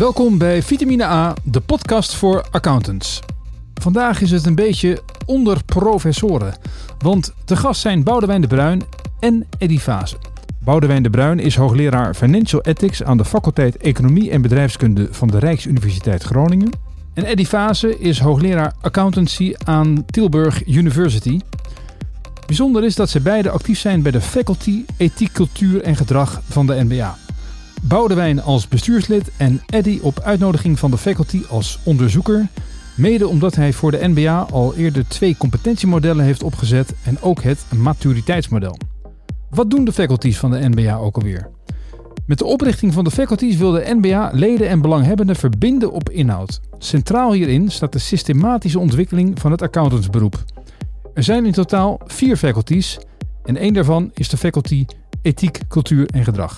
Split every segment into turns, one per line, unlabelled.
Welkom bij Vitamine A, de podcast voor accountants. Vandaag is het een beetje onder professoren, want te gast zijn Boudewijn de Bruin en Eddy Fase. Boudewijn de Bruin is hoogleraar Financial Ethics aan de faculteit Economie en Bedrijfskunde van de Rijksuniversiteit Groningen. En Eddy Fase is hoogleraar Accountancy aan Tilburg University. Bijzonder is dat ze beide actief zijn bij de Faculty Ethiek, Cultuur en Gedrag van de NBA. Boudewijn als bestuurslid en Eddy op uitnodiging van de faculty als onderzoeker. Mede omdat hij voor de NBA al eerder twee competentiemodellen heeft opgezet en ook het maturiteitsmodel. Wat doen de faculties van de NBA ook alweer? Met de oprichting van de faculties wil de NBA leden en belanghebbenden verbinden op inhoud. Centraal hierin staat de systematische ontwikkeling van het accountantsberoep. Er zijn in totaal vier faculties en één daarvan is de faculty Ethiek, Cultuur en Gedrag.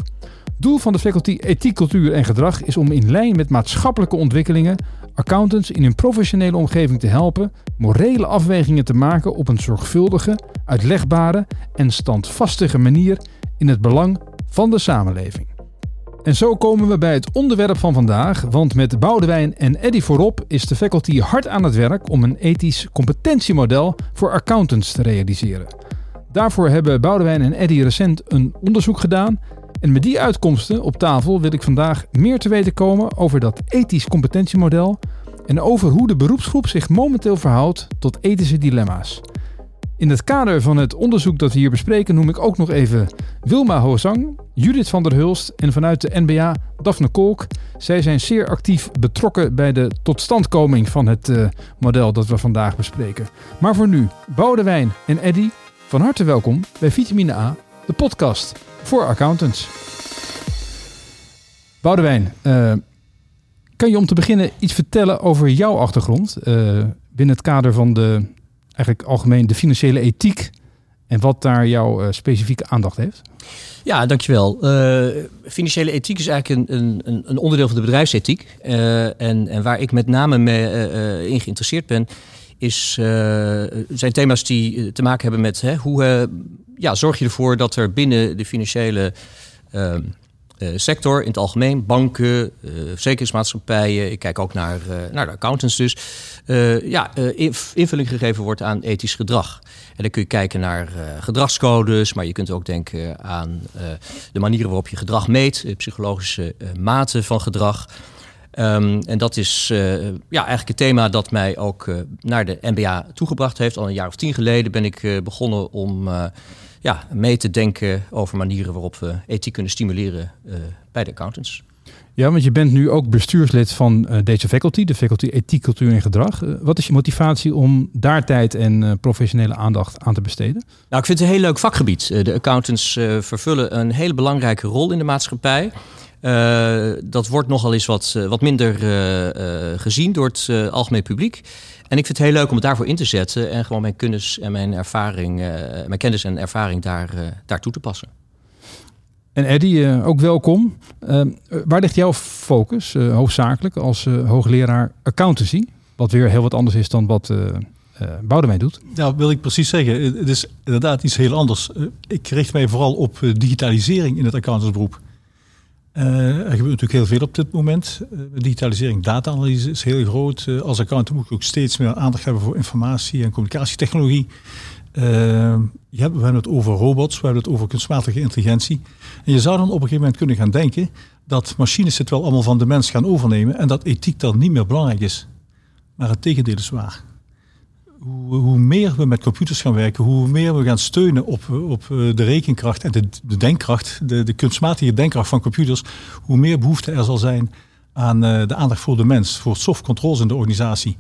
Doel van de faculty Ethiek, Cultuur en Gedrag is om in lijn met maatschappelijke ontwikkelingen accountants in hun professionele omgeving te helpen morele afwegingen te maken op een zorgvuldige, uitlegbare en standvastige manier in het belang van de samenleving. En zo komen we bij het onderwerp van vandaag, want met Boudewijn en Eddy voorop is de faculty hard aan het werk om een ethisch competentiemodel voor accountants te realiseren. Daarvoor hebben Boudewijn en Eddy recent een onderzoek gedaan en met die uitkomsten op tafel wil ik vandaag meer te weten komen over dat ethisch competentiemodel en over hoe de beroepsgroep zich momenteel verhoudt tot ethische dilemma's. In het kader van het onderzoek dat we hier bespreken noem ik ook nog even Wilma Hozang, Judith van der Hulst en vanuit de NBA Daphne Kolk. Zij zijn zeer actief betrokken bij de totstandkoming van het uh, model dat we vandaag bespreken. Maar voor nu, Boudewijn en Eddy, van harte welkom bij Vitamine A, de podcast voor accountants. Boudewijn, uh, kan je om te beginnen iets vertellen over jouw achtergrond uh, binnen het kader van de eigenlijk algemeen de financiële ethiek en wat daar jouw uh, specifieke aandacht heeft?
Ja, dankjewel. Uh, financiële ethiek is eigenlijk een, een, een onderdeel van de bedrijfsethiek. En, en waar ik met name mee, in geïnteresseerd ben, is, zijn thema's die te maken hebben met hè, hoe ja, zorg je ervoor dat er binnen de financiële uh, sector in het algemeen, banken, verzekeringsmaatschappijen, ik kijk ook naar, naar de accountants dus, ja, invulling gegeven wordt aan ethisch gedrag. En dan kun je kijken naar gedragscodes, maar je kunt ook denken aan de manieren waarop je gedrag meet, psychologische maten van gedrag. Um, en dat is uh, ja, eigenlijk het thema dat mij ook uh, naar de MBA toegebracht heeft. Al een jaar of tien geleden ben ik uh, begonnen om ja, mee te denken over manieren waarop we ethiek kunnen stimuleren bij de accountants.
Ja, want je bent nu ook bestuurslid van deze faculty, de faculty Ethiek, Cultuur en Gedrag. wat is je motivatie om daar tijd en professionele aandacht aan te besteden?
Nou, ik vind het een heel leuk vakgebied. de accountants vervullen een hele belangrijke rol in de maatschappij. Uh, dat wordt nogal eens wat, wat minder uh, uh, gezien door het algemeen publiek. En ik vind het heel leuk om het daarvoor in te zetten en gewoon mijn kennis en mijn ervaring, mijn kennis en ervaring daar, daar toe te passen.
En Eddy, ook welkom. waar ligt jouw focus hoofdzakelijk als hoogleraar accountancy? Wat weer heel wat anders is dan wat uh, Boudewijn doet.
Ja, wil ik precies zeggen. Het is inderdaad iets heel anders. ik richt mij vooral op digitalisering in het accountantsberoep. Uh, er gebeurt natuurlijk heel veel op dit moment. Uh, digitalisering, data-analyse is heel groot. Uh, als accountant moet ik ook steeds meer aandacht hebben voor informatie- en communicatietechnologie. je hebt, we hebben het over robots, we hebben het over kunstmatige intelligentie. En je zou dan op een gegeven moment kunnen gaan denken dat machines het wel allemaal van de mens gaan overnemen en dat ethiek dan niet meer belangrijk is. Maar het tegendeel is waar hoe, hoe, meer we met computers gaan werken, hoe meer we gaan steunen op, op eh, de rekenkracht en de, de denkkracht, de, de, kunstmatige denkkracht van computers, hoe meer behoefte er zal zijn aan uh, de aandacht voor de mens, voor soft controls in de organisatie.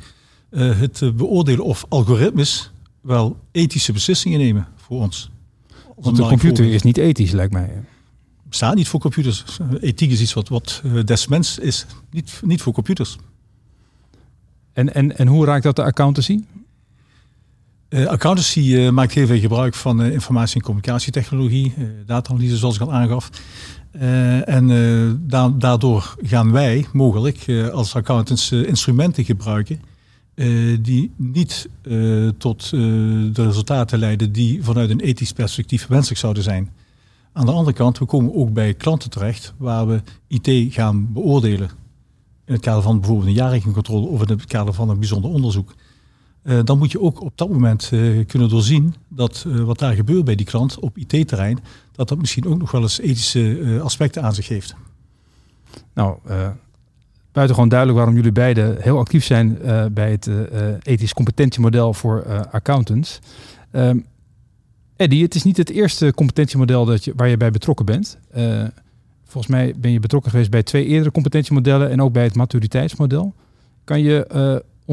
Uh, het beoordelen of algoritmes wel ethische beslissingen nemen voor ons.
Want de computer is niet ethisch, lijkt mij.
Bestaat niet voor computers. Ethiek is iets wat, wat des mens is, niet, niet voor computers.
En, en, en hoe raakt dat de accountancy?
Uh, accountancy uh, maakt heel veel gebruik van uh, informatie- en communicatietechnologie, data-analyse zoals ik al aangaf. en da daardoor gaan wij mogelijk als accountants instrumenten gebruiken die niet tot de resultaten leiden die vanuit een ethisch perspectief wenselijk zouden zijn. Aan de andere kant, we komen ook bij klanten terecht waar we IT gaan beoordelen. in het kader van bijvoorbeeld een jaarrekeningcontrole of in het kader van een bijzonder onderzoek, uh, dan moet je ook op dat moment uh, kunnen doorzien dat uh, wat daar gebeurt bij die klant op IT-terrein, dat dat misschien ook nog wel eens ethische aspecten aan zich heeft.
Nou, buitengewoon duidelijk waarom jullie beiden heel actief zijn bij het ethisch competentiemodel voor accountants. Um, Eddie, het is niet het eerste competentiemodel dat je, waar je bij betrokken bent. volgens mij ben je betrokken geweest bij twee eerdere competentiemodellen en ook bij het maturiteitsmodel. Kan je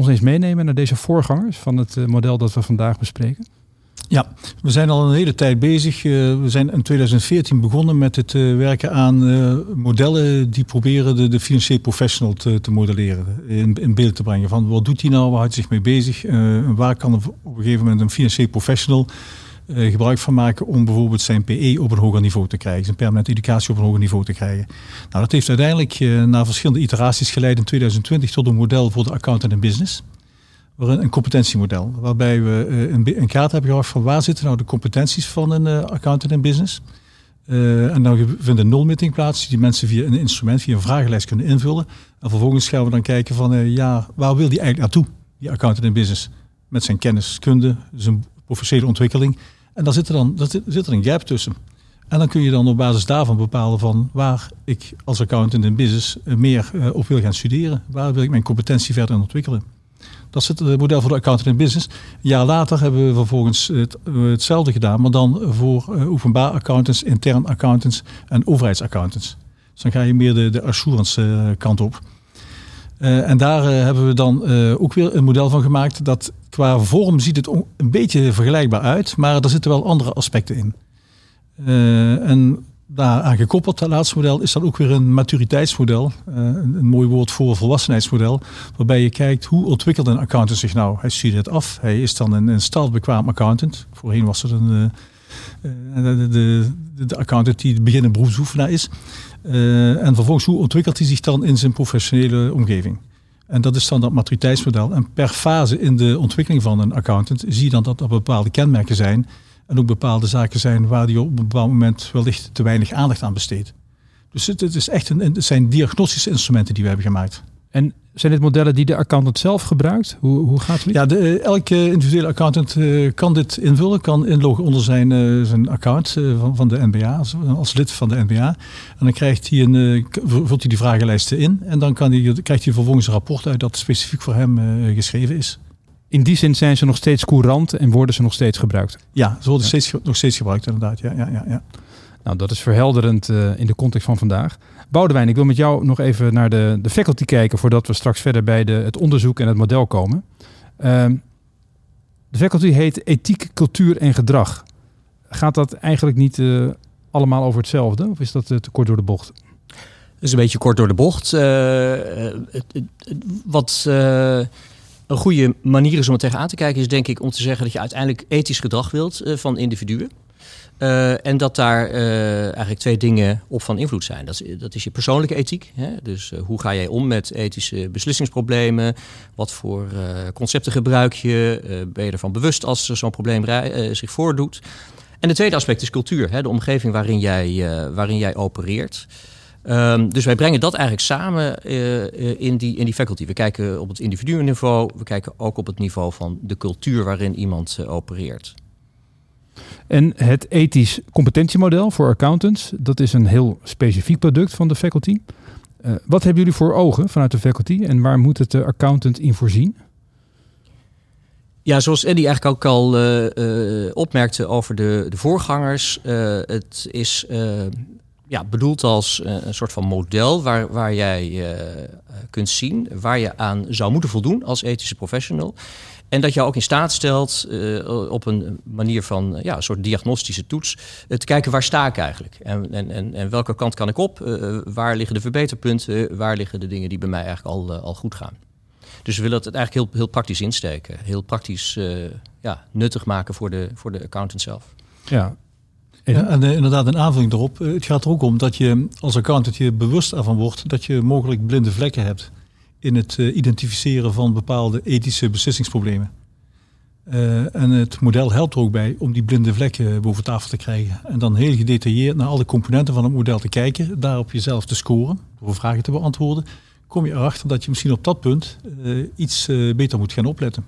ons eens meenemen naar deze voorgangers van het eh, model dat we vandaag bespreken?
Ja, we zijn al een hele tijd bezig. Eh, we zijn in 2014 begonnen met het eh, werken aan modellen die proberen de, de financieel professional te, te modelleren, in, in, beeld te brengen. Van wat doet hij nou, waar houdt hij zich mee bezig, waar kan op een gegeven moment een financieel professional gebruik van maken om bijvoorbeeld zijn PE op een hoger niveau te krijgen, zijn permanente educatie op een hoger niveau te krijgen. Nou, dat heeft uiteindelijk uh, na verschillende iteraties geleid in 2020 tot een model voor de accountant en business. Een competentiemodel, waarbij we uh, een, kaart hebben gebracht van waar zitten nou de competenties van een accountant en business. en dan vindt een nulmeting plaats die mensen via een instrument, via een vragenlijst kunnen invullen. En vervolgens gaan we dan kijken van ja, waar wil die eigenlijk naartoe, die accountant en business? Met zijn kennis, kunde, zijn professionele ontwikkeling. En daar zit er dan daar zit er een gap tussen. En dan kun je dan op basis daarvan bepalen van waar ik als accountant in business eh, meer eh, op wil gaan studeren. Waar wil ik mijn competentie verder ontwikkelen. Dat is het eh, model voor de accountant in business. Een jaar later hebben we vervolgens het, hetzelfde gedaan, maar dan voor openbaar accountants, intern accountants en overheidsaccountants. Dus dan ga je meer de, de assurance kant op. en daar hebben we dan ook weer een model van gemaakt dat qua vorm ziet het een beetje vergelijkbaar uit, maar er zitten wel andere aspecten in. En daaraan gekoppeld, dat laatste model, is dan ook weer een maturiteitsmodel. Uh, een, mooi woord voor volwassenheidsmodel. Waarbij je kijkt hoe ontwikkelt een accountant zich nou. Hij studeert af, hij is dan een, een accountant. Voorheen was het een, de, de, de, accountant die beginnende beroepsoefenaar is. En vervolgens hoe ontwikkelt hij zich dan in zijn professionele omgeving. En dat is dan dat maturiteitsmodel. En per fase in de ontwikkeling van een accountant zie je dan dat er bepaalde kenmerken zijn. En ook bepaalde zaken zijn waar die op een bepaald moment wellicht te weinig aandacht aan besteedt. Dus het, is echt een, het zijn diagnostische instrumenten die we hebben gemaakt.
En zijn dit modellen die de accountant zelf gebruikt? Hoe, hoe gaat het?
Ja, de, eh, elke individuele accountant uh, kan dit invullen, kan inloggen onder zijn, uh, zijn account uh, van, van de NBA, als, als, lid van de NBA. En dan krijgt hij een, vult hij die vragenlijsten in en dan kan hij, krijgt hij vervolgens een rapport uit dat specifiek voor hem geschreven is.
In die zin zijn ze nog steeds courant en worden ze nog steeds gebruikt?
Ja, ze worden Steeds, nog steeds gebruikt inderdaad. Ja, ja, ja, ja.
Nou, dat is verhelderend in de context van vandaag. Boudewijn, ik wil met jou nog even naar de, de faculty kijken voordat we straks verder bij de, het onderzoek en het model komen. Ehm, de faculty heet ethiek, cultuur en gedrag. Gaat dat eigenlijk niet uh, allemaal over hetzelfde of is dat uh, te kort door de bocht?
Dat is een beetje kort door de bocht. Wat een goede manier is om er tegenaan te kijken, is denk ik om te zeggen dat je uiteindelijk ethisch gedrag wilt van individuen. Uh, en dat daar uh, eigenlijk twee dingen op van invloed zijn. Dat is, dat is je persoonlijke ethiek. Hè? Dus uh, hoe ga jij om met ethische beslissingsproblemen? Wat voor concepten gebruik je? ben je ervan bewust als zo'n probleem zich voordoet? En het tweede aspect is cultuur. Hè? De omgeving waarin jij, waarin jij opereert. Um, dus wij brengen dat eigenlijk samen in, die, in die faculty. We kijken op het individu-niveau. We kijken ook op het niveau van de cultuur waarin iemand opereert.
En het ethisch competentiemodel voor accountants, dat is een heel specifiek product van de faculty. Uh, wat hebben jullie voor ogen vanuit de faculty en waar moet het de accountant in voorzien?
Ja, zoals Eddie eigenlijk ook al uh, uh, opmerkte over de, de voorgangers. het is ja, bedoeld als een soort van model waar, waar jij kunt zien waar je aan zou moeten voldoen als ethische professional. En dat je ook in staat stelt uh, op een manier van ja, een soort diagnostische toets uh, te kijken waar sta ik eigenlijk en, en, en, en welke kant kan ik op, uh, waar liggen de verbeterpunten, waar liggen de dingen die bij mij eigenlijk al, al goed gaan. Dus we willen het eigenlijk heel, heel praktisch insteken, heel praktisch ja, nuttig maken voor de, voor de accountant zelf.
Ja, ja, en inderdaad, een aanvulling erop. Het gaat er ook om dat je als accountant je bewust ervan wordt dat je mogelijk blinde vlekken hebt in het uh, identificeren van bepaalde ethische beslissingsproblemen. Uh, en het model helpt er ook bij om die blinde vlekken boven tafel te krijgen. En dan heel gedetailleerd naar alle componenten van het model te kijken, daarop jezelf te scoren, door vragen te beantwoorden. kom je erachter dat je misschien op dat punt iets beter moet gaan opletten.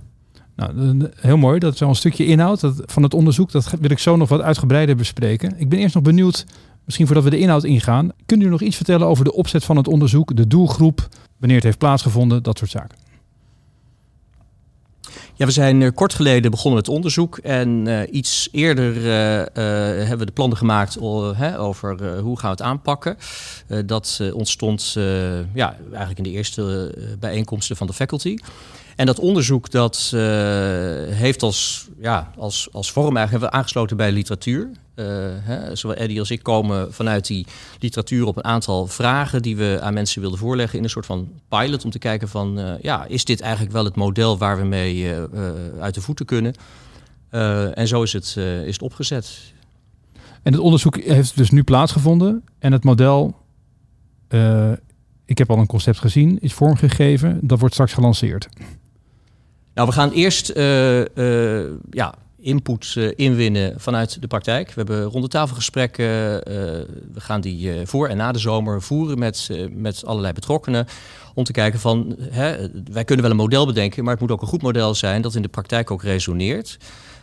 Nou, heel mooi. Dat is al een stukje inhoud van het onderzoek. Dat wil ik zo nog wat uitgebreider bespreken. Ik ben eerst nog benieuwd, misschien voordat we de inhoud ingaan. Kunt u nog iets vertellen over de opzet van het onderzoek, de doelgroep, wanneer het heeft plaatsgevonden, dat soort zaken?
Ja, we zijn uh, kort geleden begonnen met onderzoek. En uh, iets eerder uh, hebben we de plannen gemaakt over hoe gaan we het aanpakken. dat ontstond ja, eigenlijk in de eerste bijeenkomsten van de faculty. En dat onderzoek dat, uh, heeft als, ja, als, als vorm eigenlijk aangesloten bij literatuur. Uh, hè, zowel Eddie als ik komen vanuit die literatuur op een aantal vragen die we aan mensen wilden voorleggen in een soort van pilot om te kijken van uh, ja, is dit eigenlijk wel het model waar we mee uit de voeten kunnen? en zo is het, is het opgezet.
En het onderzoek heeft dus nu plaatsgevonden en het model, ik heb al een concept gezien, is vormgegeven, dat wordt straks gelanceerd.
Nou, we gaan eerst uh, uh, ja, input uh, inwinnen vanuit de praktijk. We hebben rondetafelgesprekken. we gaan die voor en na de zomer voeren met, met allerlei betrokkenen. Om te kijken van, hè, wij kunnen wel een model bedenken, maar het moet ook een goed model zijn dat in de praktijk ook resoneert.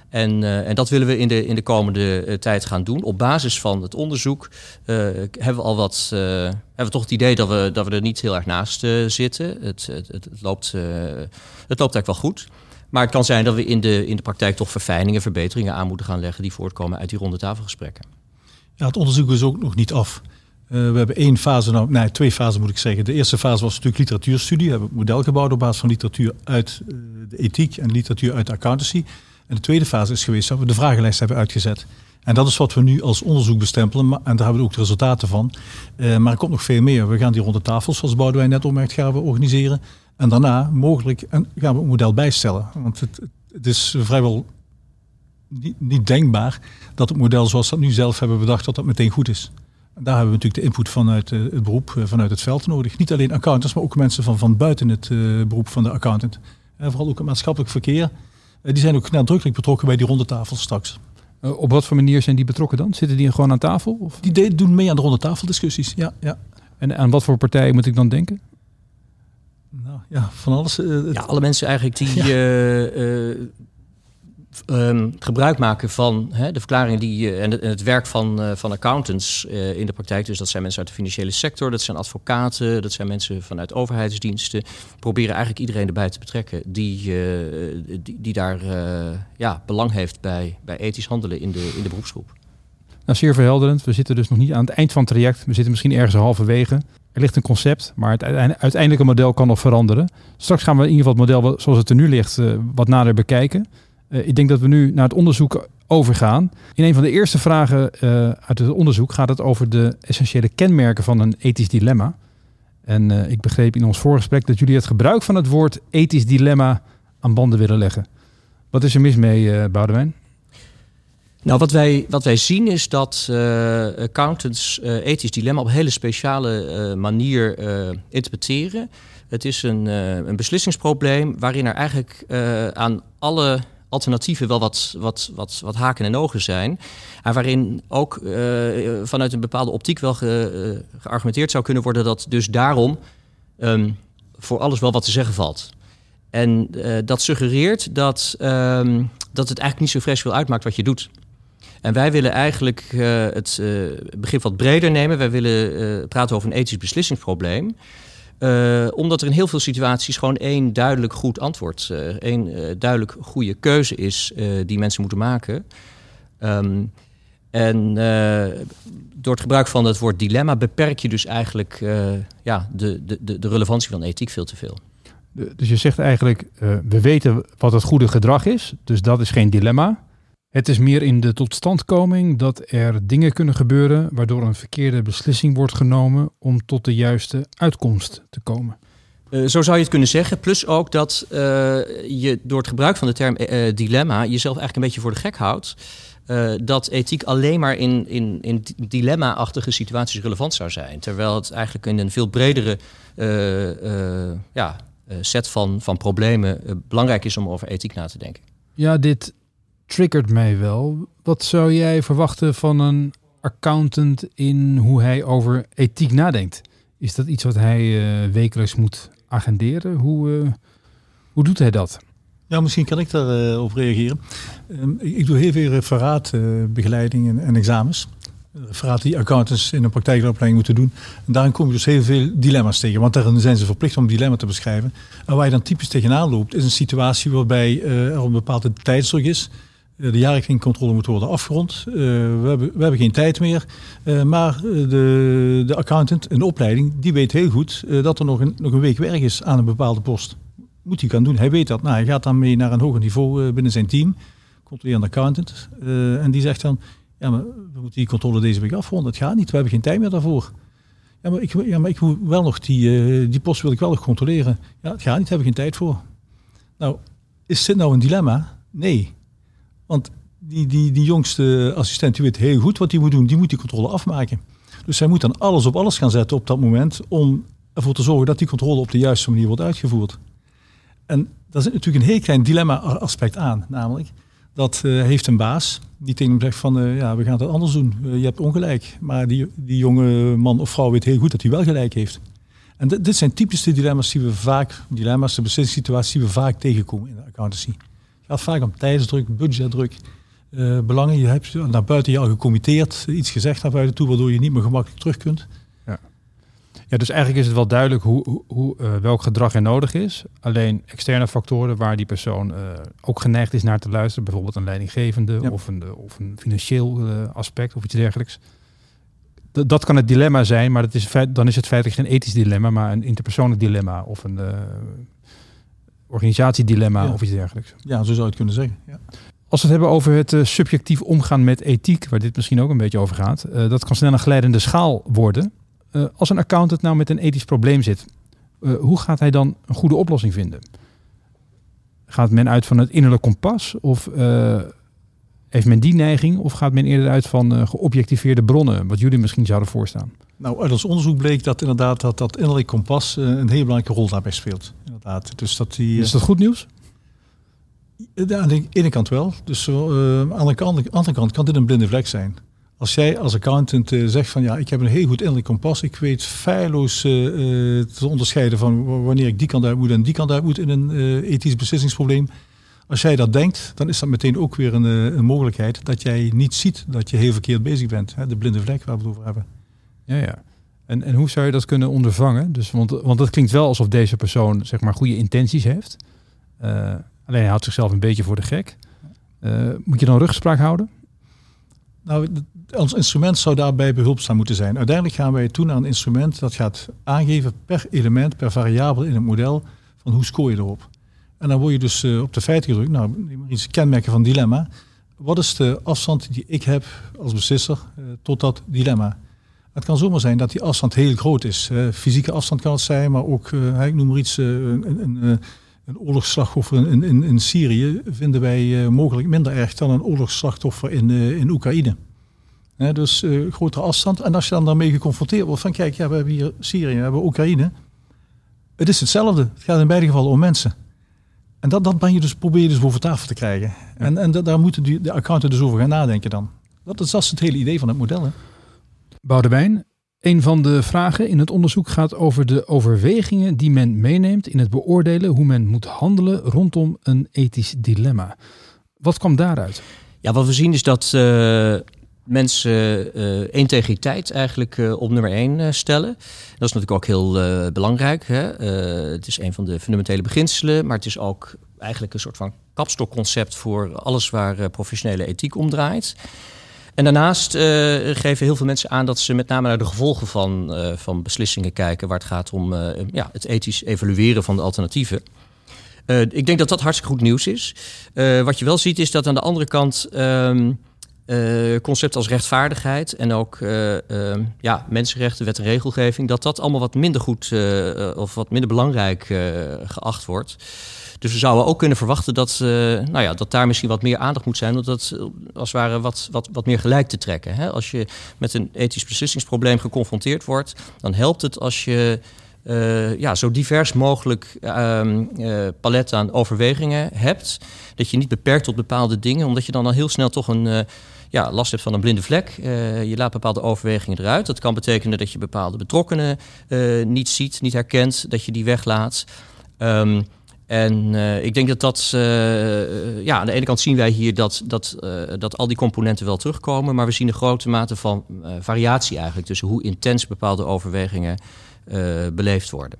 En, uh, en dat willen we in de, in de komende uh, tijd gaan doen. Op basis van het onderzoek uh, hebben we al wat. hebben we toch het idee dat we, dat we er niet heel erg naast zitten. Het, het, het, loopt, het loopt eigenlijk wel goed. Maar het kan zijn dat we in de, in de praktijk toch verfijningen, verbeteringen aan moeten gaan leggen die voortkomen uit die ronde tafelgesprekken.
Ja, het onderzoek is ook nog niet af. we hebben één fase, nou, nee, twee fasen moet ik zeggen. De eerste fase was natuurlijk literatuurstudie. We hebben een model gebouwd op basis van literatuur uit de ethiek en literatuur uit de accountancy. En de tweede fase is geweest dat we de vragenlijst hebben uitgezet. En dat is wat we nu als onderzoek bestempelen. En daar hebben we ook de resultaten van. Uh, maar er komt nog veel meer. We gaan die ronde tafels, zoals Boudewijn net opmerkt, gaan we organiseren. En daarna mogelijk gaan we een model bijstellen. Want het, het is vrijwel niet, niet, denkbaar dat het model zoals we dat nu zelf hebben bedacht, dat dat meteen goed is. Daar hebben we natuurlijk de input vanuit uh, het beroep, uh, vanuit het veld nodig. Niet alleen accountants, maar ook mensen van, van buiten het beroep van de accountant. En vooral ook het maatschappelijk verkeer. Eh, die zijn ook nadrukkelijk betrokken bij die ronde tafel straks.
Uh, op wat voor manier zijn die betrokken dan? Zitten die gewoon aan tafel? Of?
Die doen mee aan de ronde tafeldiscussies, ja, ja.
En aan wat voor partijen moet ik dan denken?
Nou ja, van alles.
Uh, ja, alle mensen eigenlijk die ja. Um, gebruik maken van hè, de verklaringen die, uh, en, het, werk van, uh, van accountants uh, in de praktijk. Dus dat zijn mensen uit de financiële sector, dat zijn advocaten, dat zijn mensen vanuit overheidsdiensten. Proberen eigenlijk iedereen erbij te betrekken die, die, die, daar ja, belang heeft bij, bij ethisch handelen in de, in de beroepsgroep.
Nou, zeer verhelderend. We zitten dus nog niet aan het eind van het traject. We zitten misschien ergens halverwege. Er ligt een concept, maar het uiteindelijke model kan nog veranderen. Straks gaan we in ieder geval het model zoals het er nu ligt wat nader bekijken. Uh, ik denk dat we nu naar het onderzoek overgaan. In een van de eerste vragen uh, uit het onderzoek gaat het over de essentiële kenmerken van een ethisch dilemma. En uh, ik begreep in ons voorgesprek dat jullie het gebruik van het woord ethisch dilemma aan banden willen leggen. Wat is er mis mee, Boudewijn?
Nou, wat wij, wat wij zien is dat accountants ethisch dilemma op een hele speciale manier interpreteren. Het is een, een beslissingsprobleem waarin er eigenlijk aan alle alternatieven wel wat, wat, wat, wat haken en ogen zijn. En waarin ook uh, vanuit een bepaalde optiek wel ge, uh, geargumenteerd zou kunnen worden dat dus daarom um, voor alles wel wat te zeggen valt. En uh, dat suggereert dat, um, dat het eigenlijk niet zo vreselijk veel uitmaakt wat je doet. En wij willen eigenlijk het begrip wat breder nemen. Wij willen praten over een ethisch beslissingsprobleem. Uh, omdat er in heel veel situaties gewoon één duidelijk goed antwoord, uh, één uh, duidelijk goede keuze is die mensen moeten maken. Um, en door het gebruik van het woord dilemma beperk je dus eigenlijk ja, de, de, de relevantie van ethiek veel te veel.
Dus je zegt eigenlijk, we weten wat het goede gedrag is, dus dat is geen dilemma. Het is meer in de totstandkoming dat er dingen kunnen gebeuren waardoor een verkeerde beslissing wordt genomen om tot de juiste uitkomst te komen.
Uh, zo zou je het kunnen zeggen. Plus ook dat uh, je door het gebruik van de term uh, dilemma jezelf eigenlijk een beetje voor de gek houdt. dat ethiek alleen maar in, in, in dilemma-achtige situaties relevant zou zijn. Terwijl het eigenlijk in een veel bredere ja, set van, van problemen belangrijk is om over ethiek na te denken.
Ja, dit triggert mij wel. Wat zou jij verwachten van een accountant in hoe hij over ethiek nadenkt? Is dat iets wat hij uh, wekelijks moet agenderen? Hoe, hoe doet hij dat?
Ja, misschien kan ik daarop op reageren. Ehm, ik, doe heel veel referaatbegeleiding en, en examens referaten die accountants in een praktijkopleiding moeten doen. En daarin kom je dus heel veel dilemma's tegen. Want daarin zijn ze verplicht om dilemma te beschrijven. En waar je dan typisch tegenaan loopt, is een situatie waarbij uh, er een bepaalde tijdsdruk is. De jaarrekeningcontrole moet worden afgerond. Uh, we, hebben, we hebben geen tijd meer. maar de, de accountant in opleiding, die weet heel goed dat er nog een, nog een week werk is aan een bepaalde post. Moet hij gaan doen. Hij weet dat. Nou, hij gaat dan mee naar een hoger niveau binnen zijn team. Controlerende accountant. en die zegt dan, ja, maar we moeten die controle deze week afronden. Het gaat niet, we hebben geen tijd meer daarvoor. Ja, maar ik, ja, maar ik moet wel nog die, die post wil ik wel nog controleren. Ja, het gaat niet, hebben we geen tijd voor. Nou, is dit nou een dilemma? Nee. Want die, die, die jongste assistent die weet heel goed wat hij moet doen. Die moet die controle afmaken. Dus hij moet dan alles op alles gaan zetten op dat moment om ervoor te zorgen dat die controle op de juiste manier wordt uitgevoerd. En daar zit natuurlijk een heel klein dilemma aspect aan. Namelijk, dat uh, heeft een baas die tegen hem zegt van uh, ja, we gaan het anders doen. Uh, je hebt ongelijk. Maar die, die jonge man of vrouw weet heel goed dat hij wel gelijk heeft. En dit zijn typische dilemma's die we vaak, dilemma's, de beslissingssituaties die we vaak tegenkomen in de accountancy. Gaat vaak om tijdsdruk, budgetdruk, belangen. Je hebt naar buiten je al gecommitteerd, iets gezegd naar buiten toe, waardoor je niet meer gemakkelijk terug kunt.
Ja, dus eigenlijk is het wel duidelijk hoe, hoe, hoe uh, welk gedrag er nodig is. Alleen externe factoren waar die persoon uh, ook geneigd is naar te luisteren, bijvoorbeeld een leidinggevende ja. of, een, of een financieel aspect of iets dergelijks. Dat kan het dilemma zijn, maar dat is feit, dan is het feitelijk geen ethisch dilemma, maar een interpersoonlijk dilemma of een organisatiedilemma
ja.
of iets dergelijks.
Ja, zo zou je het kunnen zeggen. Ja.
Als we het hebben over het subjectief omgaan met ethiek, waar dit misschien ook een beetje over gaat, dat kan snel een glijdende schaal worden. Uh, als een accountant nou met een ethisch probleem zit, uh, hoe gaat hij dan een goede oplossing vinden? Gaat men uit van het innerlijk kompas? Of uh, heeft men die neiging? Of gaat men eerder uit van geobjectiveerde bronnen, wat jullie misschien zouden voorstaan?
Nou, uit ons onderzoek bleek dat inderdaad dat, dat innerlijk kompas een hele belangrijke rol daarbij speelt. Inderdaad. Dus dat die,
Is dat goed nieuws?
Ja, aan de ene kant wel. Dus aan de andere kant kan dit een blinde vlek zijn. Als jij als accountant uh, zegt van ja, ik heb een heel goed innerlijk kompas. Ik weet feilloos uh, te onderscheiden van wanneer ik die kant uit moet en die kant uit moet in een ethisch beslissingsprobleem. Als jij dat denkt, dan is dat meteen ook weer een, een mogelijkheid dat jij niet ziet dat je heel verkeerd bezig bent. Hè? De blinde vlek waar we het over hebben.
Ja, ja. En, en hoe zou je dat kunnen ondervangen? Dus, want, want dat klinkt wel alsof deze persoon zeg maar goede intenties heeft. alleen hij houdt zichzelf een beetje voor de gek. moet je dan rugspraak houden?
Nou, ons instrument zou daarbij behulpzaam moeten zijn. Uiteindelijk gaan wij toe naar een instrument dat gaat aangeven per element, per variabele in het model, van hoe scoor je erop. En dan word je dus uh, op de feiten gedrukt, nou, iets kenmerken van dilemma. Wat is de afstand die ik heb als beslisser uh, tot dat dilemma? Het kan zomaar zijn dat die afstand heel groot is. Fysieke afstand kan het zijn, maar ook, ik noem maar iets, een, een, een oorlogsslachtoffer in, in, in Syrië vinden wij mogelijk minder erg dan een oorlogsslachtoffer in, in Oekraïne dus grotere afstand. En als je dan daarmee geconfronteerd wordt van kijk, ja, we hebben hier Syrië, we hebben Oekraïne. Het is hetzelfde. Het gaat in beide gevallen om mensen. En dat, dat ben je dus, probeer je dus boven tafel te krijgen. En, en daar moeten die, de accountant dus over gaan nadenken dan. Dat is, dat is het hele idee van het model. Hè?
Boudewijn, een van de vragen in het onderzoek gaat over de overwegingen die men meeneemt in het beoordelen hoe men moet handelen rondom een ethisch dilemma. Wat kwam daaruit?
Ja, wat we zien is dat uh, mensen uh, integriteit eigenlijk uh, op nummer één uh, stellen. Dat is natuurlijk ook heel belangrijk. Hè? het is een van de fundamentele beginselen, maar het is ook eigenlijk een soort van kapstokconcept voor alles waar professionele ethiek om draait. En daarnaast geven heel veel mensen aan dat ze met name naar de gevolgen van, van beslissingen kijken, waar het gaat om ja, het ethisch evalueren van de alternatieven. ik denk dat dat hartstikke goed nieuws is. wat je wel ziet is dat aan de andere kant. Ehm, uh, concepten als rechtvaardigheid en ook uh, uh, ja, mensenrechten, wet en regelgeving, dat dat allemaal wat minder goed of wat minder belangrijk geacht wordt. Dus we zouden ook kunnen verwachten dat, nou ja, dat daar misschien wat meer aandacht moet zijn, om dat als het ware wat, wat, wat meer gelijk te trekken. Hè? Als je met een ethisch beslissingsprobleem geconfronteerd wordt, dan helpt het als je ja, zo divers mogelijk ehm, palet aan overwegingen hebt. Dat je niet beperkt tot bepaalde dingen, omdat je dan al heel snel toch een ja, last hebt van een blinde vlek. je laat bepaalde overwegingen eruit. Dat kan betekenen dat je bepaalde betrokkenen niet ziet, niet herkent, dat je die weglaat. Um, en ik denk dat dat, ja, aan de ene kant zien wij hier dat, dat, dat al die componenten wel terugkomen, maar we zien een grote mate van variatie eigenlijk tussen hoe intens bepaalde overwegingen beleefd worden.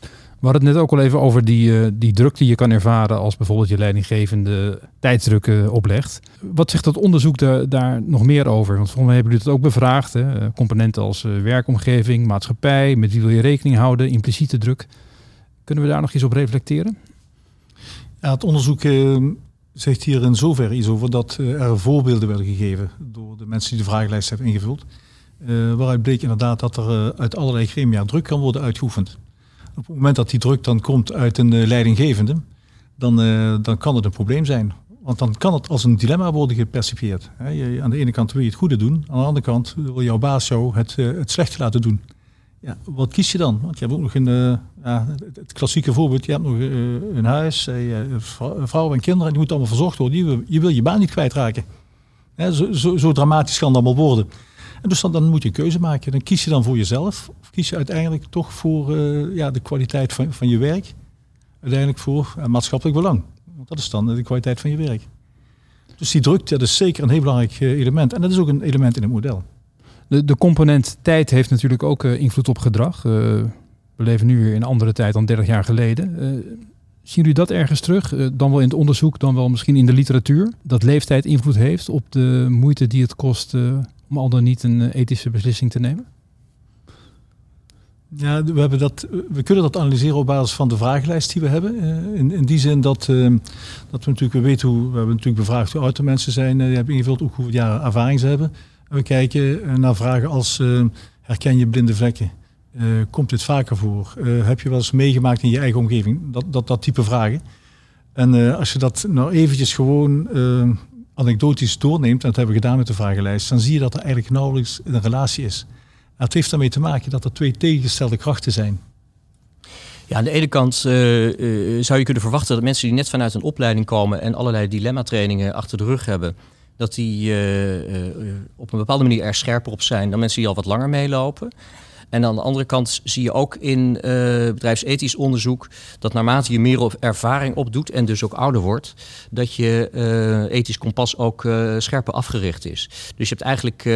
We hadden het net ook al even over die, die druk die je kan ervaren als bijvoorbeeld je leidinggevende tijdsdruk oplegt. Wat zegt dat onderzoek daar, daar nog meer over? Want volgens mij hebben jullie het ook bevraagd. Hè? Componenten als werkomgeving, maatschappij, met wie wil je rekening houden, impliciete druk. Kunnen we daar nog eens op reflecteren?
Ja, het onderzoek uh, zegt hier in zoverre iets over dat uh, er voorbeelden werden gegeven door de mensen die de vragenlijst hebben ingevuld. Uh, waaruit bleek inderdaad dat er uit allerlei gremia druk kan worden uitgeoefend. Op het moment dat die druk dan komt uit een leidinggevende, dan, dan kan het een probleem zijn. Want dan kan het als een dilemma worden gepercipieerd. aan de ene kant wil je het goede doen, aan de andere kant wil jouw baas jou het, het slechte laten doen. Ja, wat kies je dan? Want je hebt ook nog een, ja, het klassieke voorbeeld. Je hebt nog een huis, uh, vrouw en kinderen. Die moeten allemaal verzorgd worden. Je wil je, je baan niet kwijtraken. zo, zo, zo, dramatisch kan het allemaal worden. En dus dan, moet je een keuze maken. Dan kies je dan voor jezelf. Of kies je uiteindelijk toch voor ja, de kwaliteit van, van je werk. Uiteindelijk voor maatschappelijk belang. Want dat is dan de kwaliteit van je werk. Dus die druk, dat is zeker een heel belangrijk element. En dat is ook een element in het model.
De, de component tijd heeft natuurlijk ook invloed op gedrag. We leven nu in een andere tijd dan 30 jaar geleden. Zien jullie dat ergens terug? dan wel in het onderzoek, dan wel misschien in de literatuur? Dat leeftijd invloed heeft op de moeite die het kost om al dan niet een ethische beslissing te nemen?
Ja, we, hebben dat, we kunnen dat analyseren op basis van de vragenlijst die we hebben. in, in die zin dat, dat we natuurlijk we weten hoe, we hebben natuurlijk bevraagd hoe oud de mensen zijn. die hebben ingevuld ook hoeveel jaren ervaring ze hebben. We kijken eh, naar vragen als herken je blinde vlekken? Komt dit vaker voor? Heb je wel eens meegemaakt in je eigen omgeving? Dat, dat, dat type vragen. En als je dat nou eventjes gewoon anekdotisch doorneemt, en dat hebben we gedaan met de vragenlijst, dan zie je dat er eigenlijk nauwelijks een relatie is. Het heeft daarmee te maken dat er twee tegengestelde krachten zijn.
Ja, aan de ene kant zou je kunnen verwachten dat mensen die net vanuit een opleiding komen en allerlei dilemma-trainingen achter de rug hebben, dat die uh, op een bepaalde manier er scherper op zijn dan mensen die al wat langer meelopen. En aan de andere kant zie je ook in uh, bedrijfsethisch onderzoek dat naarmate je meer ervaring opdoet en dus ook ouder wordt, dat je uh, ethisch kompas ook uh, scherper afgericht is. Dus je hebt eigenlijk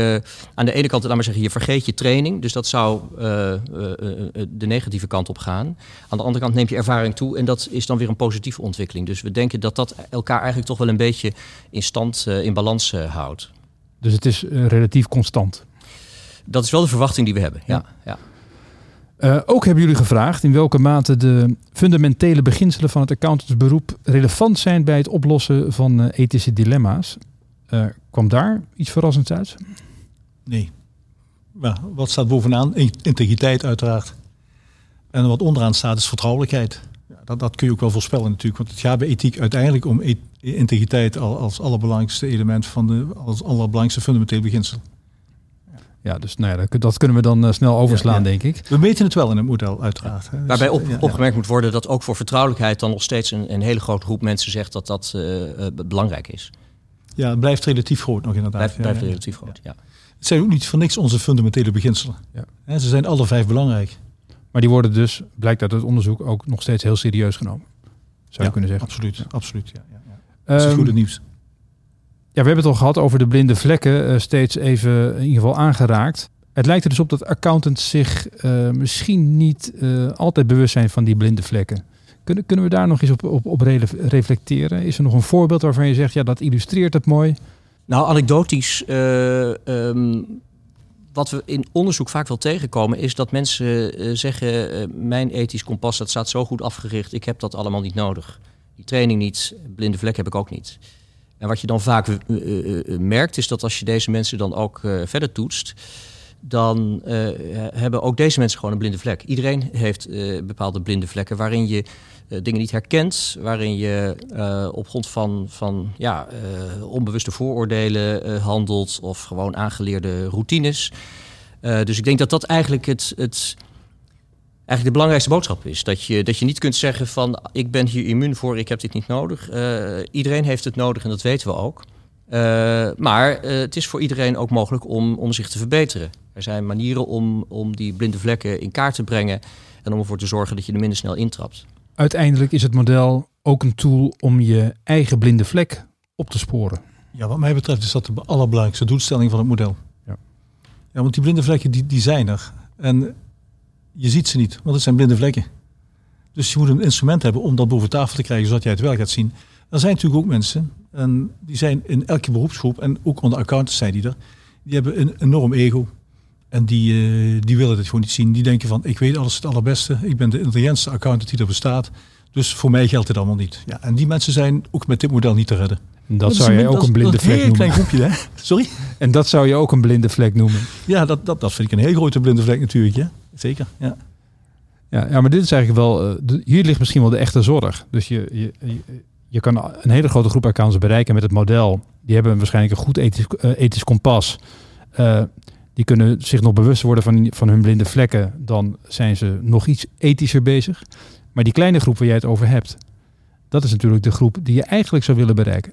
aan de ene kant, laat maar zeggen, je vergeet je training, dus dat zou de negatieve kant op gaan. Aan de andere kant neemt je ervaring toe en dat is dan weer een positieve ontwikkeling. Dus we denken dat dat elkaar eigenlijk toch wel een beetje in stand, in balans houdt.
Dus het is relatief constant
dat is wel de verwachting die we hebben. Ja. ja.
Uh, ook hebben jullie gevraagd in welke mate de fundamentele beginselen van het accountantsberoep relevant zijn bij het oplossen van uh, ethische dilemma's. Uh, kwam daar iets verrassends uit?
Nee. Maar wat staat bovenaan? Integriteit uiteraard. En wat onderaan staat is vertrouwelijkheid. Ja, dat, dat kun je ook wel voorspellen natuurlijk. Want het gaat bij ethiek uiteindelijk om e integriteit als, als allerbelangrijkste element van de als allerbelangrijkste fundamentele beginsel.
Ja, dus nou ja, dat kunnen we dan uh, snel overslaan, denk ik.
We meten het wel in het model, uiteraard.
Hè. Waarbij op, opgemerkt moet worden dat ook voor vertrouwelijkheid dan nog steeds een, een hele grote groep mensen zegt dat dat uh, belangrijk is.
Ja, het blijft relatief groot nog inderdaad.
Blijft, blijft relatief groot, ja.
Het zijn ook niet voor niks onze fundamentele beginselen. Ja. Ze zijn alle vijf belangrijk.
Maar die worden dus, blijkt uit het onderzoek, ook nog steeds heel serieus genomen. Zou je kunnen zeggen.
Absoluut, absoluut. Ja, ja, ja. Dat is het ehm, goede nieuws.
Ja, we hebben het al gehad over de blinde vlekken, uh, steeds even in ieder geval aangeraakt. Het lijkt er dus op dat accountants zich uh, misschien niet uh, altijd bewust zijn van die blinde vlekken. Kunnen, kunnen we daar nog eens op, op, op reflecteren? Is er nog een voorbeeld waarvan je zegt, ja, dat illustreert het mooi?
Nou, anekdotisch. Um, wat we in onderzoek vaak wel tegenkomen, is dat mensen zeggen: Mijn ethisch kompas dat staat zo goed afgericht, ik heb dat allemaal niet nodig. Die training niet, blinde vlek heb ik ook niet. En wat je dan vaak uh, merkt, is dat als je deze mensen dan ook verder toetst, dan hebben ook deze mensen gewoon een blinde vlek. Iedereen heeft bepaalde blinde vlekken waarin je dingen niet herkent, waarin je op grond van, van ja, onbewuste vooroordelen handelt of gewoon aangeleerde routines. dus ik denk dat dat eigenlijk het, het eigenlijk de belangrijkste boodschap is. Dat je, dat je niet kunt zeggen van ik ben hier immuun voor, ik heb dit niet nodig. Uh, iedereen heeft het nodig en dat weten we ook. Uh, maar uh, het is voor iedereen ook mogelijk om, om zich te verbeteren. Er zijn manieren om, om die blinde vlekken in kaart te brengen en om ervoor te zorgen dat je er minder snel intrapt.
Uiteindelijk is het model ook een tool om je eigen blinde vlek op te sporen.
Ja, wat mij betreft is dat de allerbelangrijkste doelstelling van het model. Ja, ja want die blinde vlekken die, die zijn er. En je ziet ze niet, want het zijn blinde vlekken. Dus je moet een instrument hebben om dat boven tafel te krijgen, zodat jij het wel gaat zien. Er zijn natuurlijk ook mensen, en die zijn in elke beroepsgroep, en ook onder accountants zijn die er, die hebben een enorm ego. En die, uh, die willen het gewoon niet zien. Die denken van, ik weet alles het allerbeste. Ik ben de intelligentste accountant die er bestaat. Dus voor mij geldt het allemaal niet. Ja, en die mensen zijn ook met dit model niet te redden.
En dat, zou je ook een blinde vlek noemen.
klein groepje, hè? Sorry?
En dat zou je ook een blinde vlek noemen.
Ja, dat, dat, dat vind ik een heel grote blinde vlek natuurlijk. Ja? Zeker, ja.
Ja, ja, maar dit is eigenlijk wel... Uh, hier ligt misschien wel de echte zorg. Dus je, je, je, kan een hele grote groep accounts bereiken met het model. Die hebben waarschijnlijk een goed ethisch, uh, ethisch kompas. Uh, die kunnen zich nog bewust worden van, van hun blinde vlekken. Dan zijn ze nog iets ethischer bezig. Maar die kleine groep waar jij het over hebt... dat is natuurlijk de groep die je eigenlijk zou willen bereiken.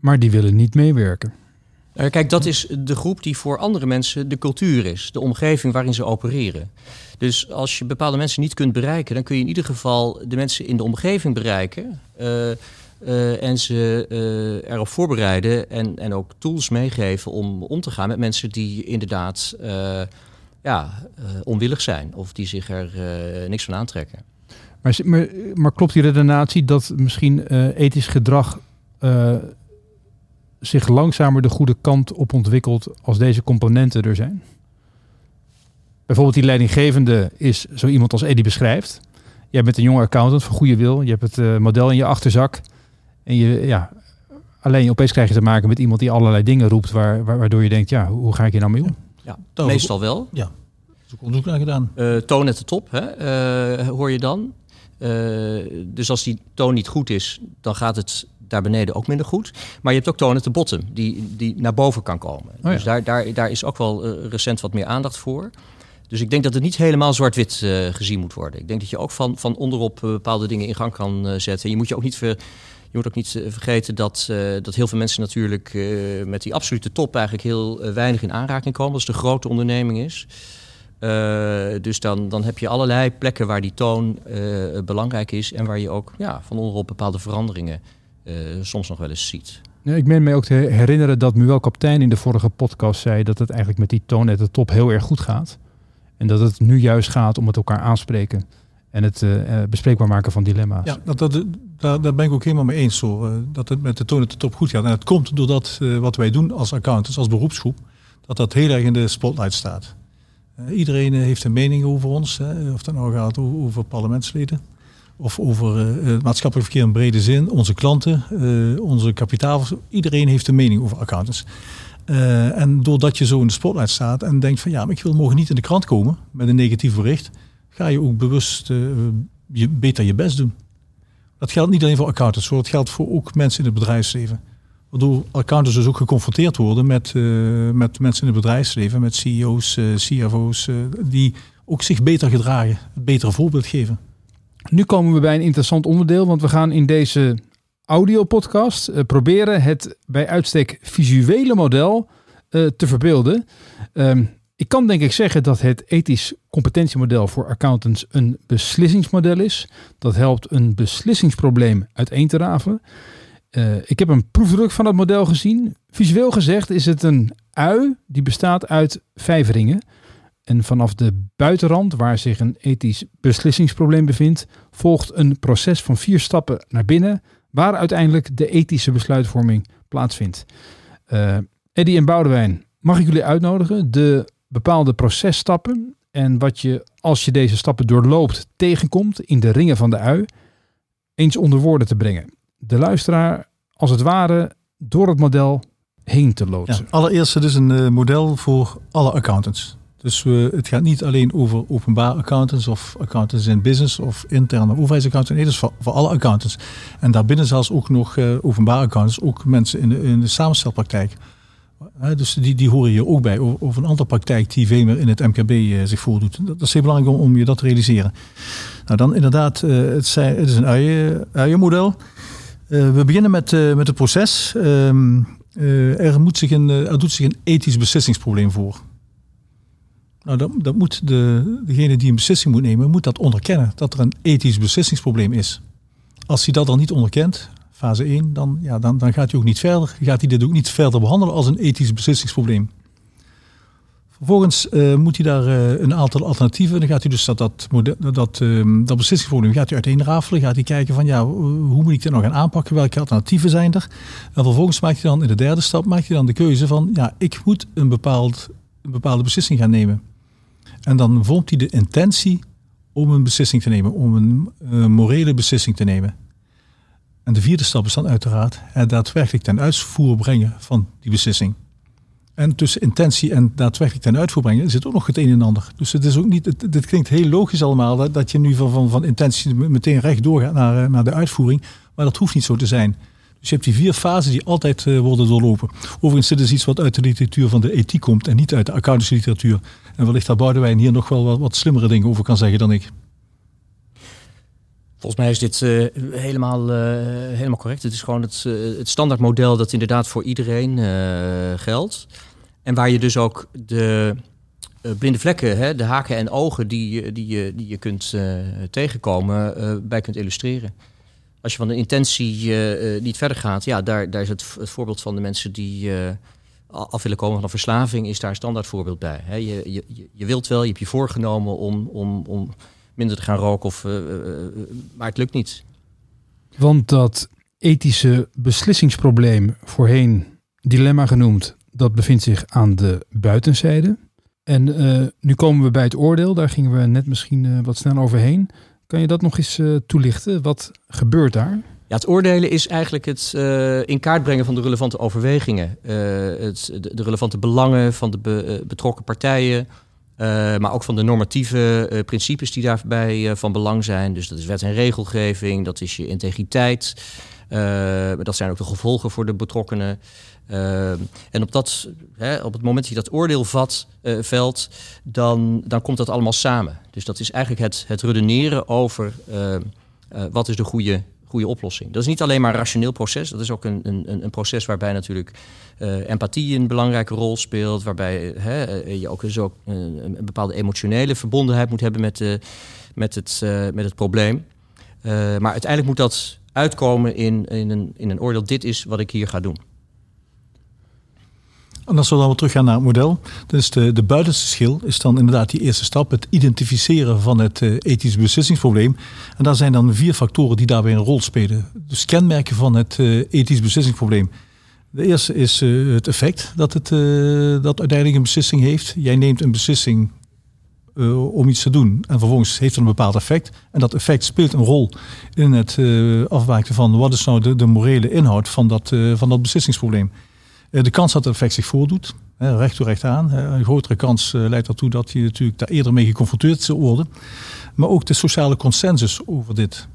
Maar die willen niet meewerken.
Uh, kijk, dat is de groep die voor andere mensen de cultuur is, de omgeving waarin ze opereren. Dus als je bepaalde mensen niet kunt bereiken, dan kun je in ieder geval de mensen in de omgeving bereiken. Uh, uh, en ze erop voorbereiden en, en ook tools meegeven om om te gaan met mensen die inderdaad ja, onwillig zijn of die zich er niks van aantrekken.
Maar, maar, maar, klopt die redenatie dat misschien ethisch gedrag zich langzamer de goede kant op ontwikkelt als deze componenten er zijn? Bijvoorbeeld die leidinggevende is zo iemand als Eddie beschrijft. Jij bent een jonge accountant van goede wil. Je hebt het uh, model in je achterzak. En je, ja, alleen opeens krijg je te maken met iemand die allerlei dingen roept, waar, waardoor je denkt, ja, hoe ga ik hier nou mee om?
Ja, meestal wel.
Ja, dat is ook onderzoek naar gedaan.
Uh, toon at de top, hè? Uh, hoor je dan. Dus als die toon niet goed is, dan gaat het daar beneden ook minder goed. Maar je hebt ook toon at the bottom, die, die naar boven kan komen. Oh ja. Dus daar, daar, daar is ook wel recent wat meer aandacht voor. Dus ik denk dat het niet helemaal zwart-wit uh, gezien moet worden. Ik denk dat je ook van, van onderop bepaalde dingen in gang kan zetten. Je moet je ook niet, ver, je moet ook niet vergeten dat, dat heel veel mensen natuurlijk met die absolute top eigenlijk heel weinig in aanraking komen. Als de grote onderneming is. Dus dan, dan heb je allerlei plekken waar die toon belangrijk is. En waar je ook ja, van onderop bepaalde veranderingen soms nog wel eens ziet.
Ik meen me ook te herinneren dat Muel Kaptein in de vorige podcast zei dat het eigenlijk met die toon at de top heel erg goed gaat. En dat het nu juist gaat om het elkaar aanspreken en het uh, bespreekbaar maken van dilemma's.
Ja, dat, dat, daar, daar ben ik ook helemaal mee eens. Zo, uh, dat het met de toon de top goed gaat. En het komt doordat uh, wat wij doen als accountants, als beroepsgroep, dat dat heel erg in de spotlight staat. Iedereen heeft een mening over ons, hè, of dat nou gaat over parlementsleden of over het maatschappelijk verkeer in brede zin, onze klanten, onze kapitaal. Iedereen heeft een mening over accountants. En doordat je zo in de spotlight staat en denkt van ja, ik wil morgen niet in de krant komen met een negatief bericht, ga je ook bewust je, beter je best doen. Dat geldt niet alleen voor accountants, dat geldt voor ook mensen in het bedrijfsleven. Waardoor accountants dus ook geconfronteerd worden met, uh, met mensen in het bedrijfsleven, met CEO's, CFO's, die ook zich beter gedragen, een betere voorbeeld geven.
Nu komen we bij een interessant onderdeel, want we gaan in deze audiopodcast uh, proberen het bij uitstek visuele model te verbeelden. Um, ik kan denk ik zeggen dat het ethisch competentiemodel voor accountants een beslissingsmodel is. Dat helpt een beslissingsprobleem uiteen te rafelen. Uh, ik heb een proefdruk van het model gezien. Visueel gezegd is het een ui die bestaat uit vijf ringen. En vanaf de buitenrand, waar zich een ethisch beslissingsprobleem bevindt, volgt een proces van vier stappen naar binnen, waar uiteindelijk de ethische besluitvorming plaatsvindt. Uh, Eddie en Boudewijn, mag ik jullie uitnodigen de bepaalde processtappen en wat je als je deze stappen doorloopt tegenkomt in de ringen van de ui, eens onder woorden te brengen. De luisteraar als het ware door het model heen te loodsen.
Ja, allereerst het is een uh, model voor alle accountants. Dus uh, het gaat niet alleen over openbaar accountants of accountants in business of interne overheidsaccountants. Nee, dat is voor, alle accountants. En daarbinnen zelfs ook nog uh, openbaar accountants, ook mensen in de, in de samenstelpraktijk. dus die, die horen hier ook bij. Of een andere praktijk die veel meer in het MKB zich voordoet. Dat is heel belangrijk om, je dat te realiseren. Nou, dan inderdaad, het, zijn, het is een uien, uienmodel. We beginnen met, met het proces. Ehm, er, moet zich een, er doet zich een ethisch beslissingsprobleem voor. Nou, dat, dat moet de, degene die een beslissing moet nemen, moet dat onderkennen. Dat er een ethisch beslissingsprobleem is. Als hij dat dan niet onderkent, fase 1, dan, ja, dan, dan gaat hij ook niet verder. Gaat hij dit ook niet verder behandelen als een ethisch beslissingsprobleem. Vervolgens uh, moet hij daar uh, een aantal alternatieven. Dan gaat hij dus dat, dat, dat, uh, dat beslissingsprobleem gaat hij uiteenrafelen. Gaat hij kijken van ja, hoe moet ik dit nog gaan aanpakken? Welke alternatieven zijn er? En vervolgens maakt hij dan in de derde stap maakt hij dan de keuze van ja, ik moet een, bepaald, een bepaalde beslissing gaan nemen. En dan vormt hij de intentie om een beslissing te nemen, om een uh, morele beslissing te nemen. En de vierde stap is dan uiteraard het daadwerkelijk ten uitvoer brengen van die beslissing. En tussen intentie en daadwerkelijk ten uitvoer brengen zit ook nog het een en ander. Dus het is ook niet, dit klinkt heel logisch allemaal, dat, dat je nu van, van, van intentie meteen recht doorgaat naar, eh, naar de uitvoering. Maar dat hoeft niet zo te zijn. Dus je hebt die vier fasen die altijd uh, worden doorlopen. Overigens, dit is iets wat uit de literatuur van de ethiek komt en niet uit de accountancy-literatuur. En wellicht dat Boudewijn hier nog wel wat, wat slimmere dingen over kan zeggen dan ik.
Volgens mij is dit uh, helemaal, uh, helemaal correct. Het is gewoon het, uh, het standaardmodel dat inderdaad voor iedereen geldt. En waar je dus ook de blinde vlekken, hè, de haken en ogen die, die, die, je kunt tegenkomen, bij kunt illustreren. Als je van de intentie niet verder gaat, ja, daar, daar is het, het voorbeeld van de mensen die af willen komen van een verslaving, is daar een standaard voorbeeld bij. He, je, je, je wilt wel, je hebt je voorgenomen om, om, om minder te gaan roken, of, uh, maar het lukt niet.
Want dat ethische beslissingsprobleem, voorheen dilemma genoemd, dat bevindt zich aan de buitenzijde. En uh, nu komen we bij het oordeel, daar gingen we net misschien wat snel overheen. Kan je dat nog eens toelichten? Wat gebeurt daar?
Ja, het oordelen is eigenlijk het in kaart brengen van de relevante overwegingen. Het, de, de, relevante belangen van de be, betrokken partijen. Maar ook van de normatieve principes die daarbij van belang zijn. Dus dat is wet en regelgeving, dat is je integriteit. dat zijn ook de gevolgen voor de betrokkenen. en op, dat, hè, op het moment dat je dat oordeel vat, velt, dan, dan komt dat allemaal samen. Dus dat is eigenlijk het, het redeneren over wat is de goede goede oplossing. Dat is niet alleen maar een rationeel proces, dat is ook een, een, een proces waarbij natuurlijk uh, empathie een belangrijke rol speelt, waarbij hè, eh, je ook, dus ook een bepaalde emotionele verbondenheid moet hebben met, uh, met, het, met het probleem. maar uiteindelijk moet dat uitkomen in, in, een, in een oordeel, dit is wat ik hier ga doen.
En als we dan weer teruggaan naar het model. Dus de, de buitenste schil is dan inderdaad die eerste stap. Het identificeren van het uh, ethisch beslissingsprobleem. En daar zijn dan vier factoren die daarbij een rol spelen. Dus kenmerken van het uh, ethisch beslissingsprobleem. De eerste is uh, het effect dat het dat uiteindelijk een beslissing heeft. Jij neemt een beslissing om iets te doen. En vervolgens heeft het een bepaald effect. En dat effect speelt een rol in het afwijken van wat is nou de, morele inhoud van dat, van dat beslissingsprobleem. Eh, de kans dat het effect zich voordoet, recht toe recht aan. Een grotere kans eh, leidt ertoe dat je natuurlijk daar eerder mee geconfronteerd zult worden. Maar ook de sociale consensus over dit,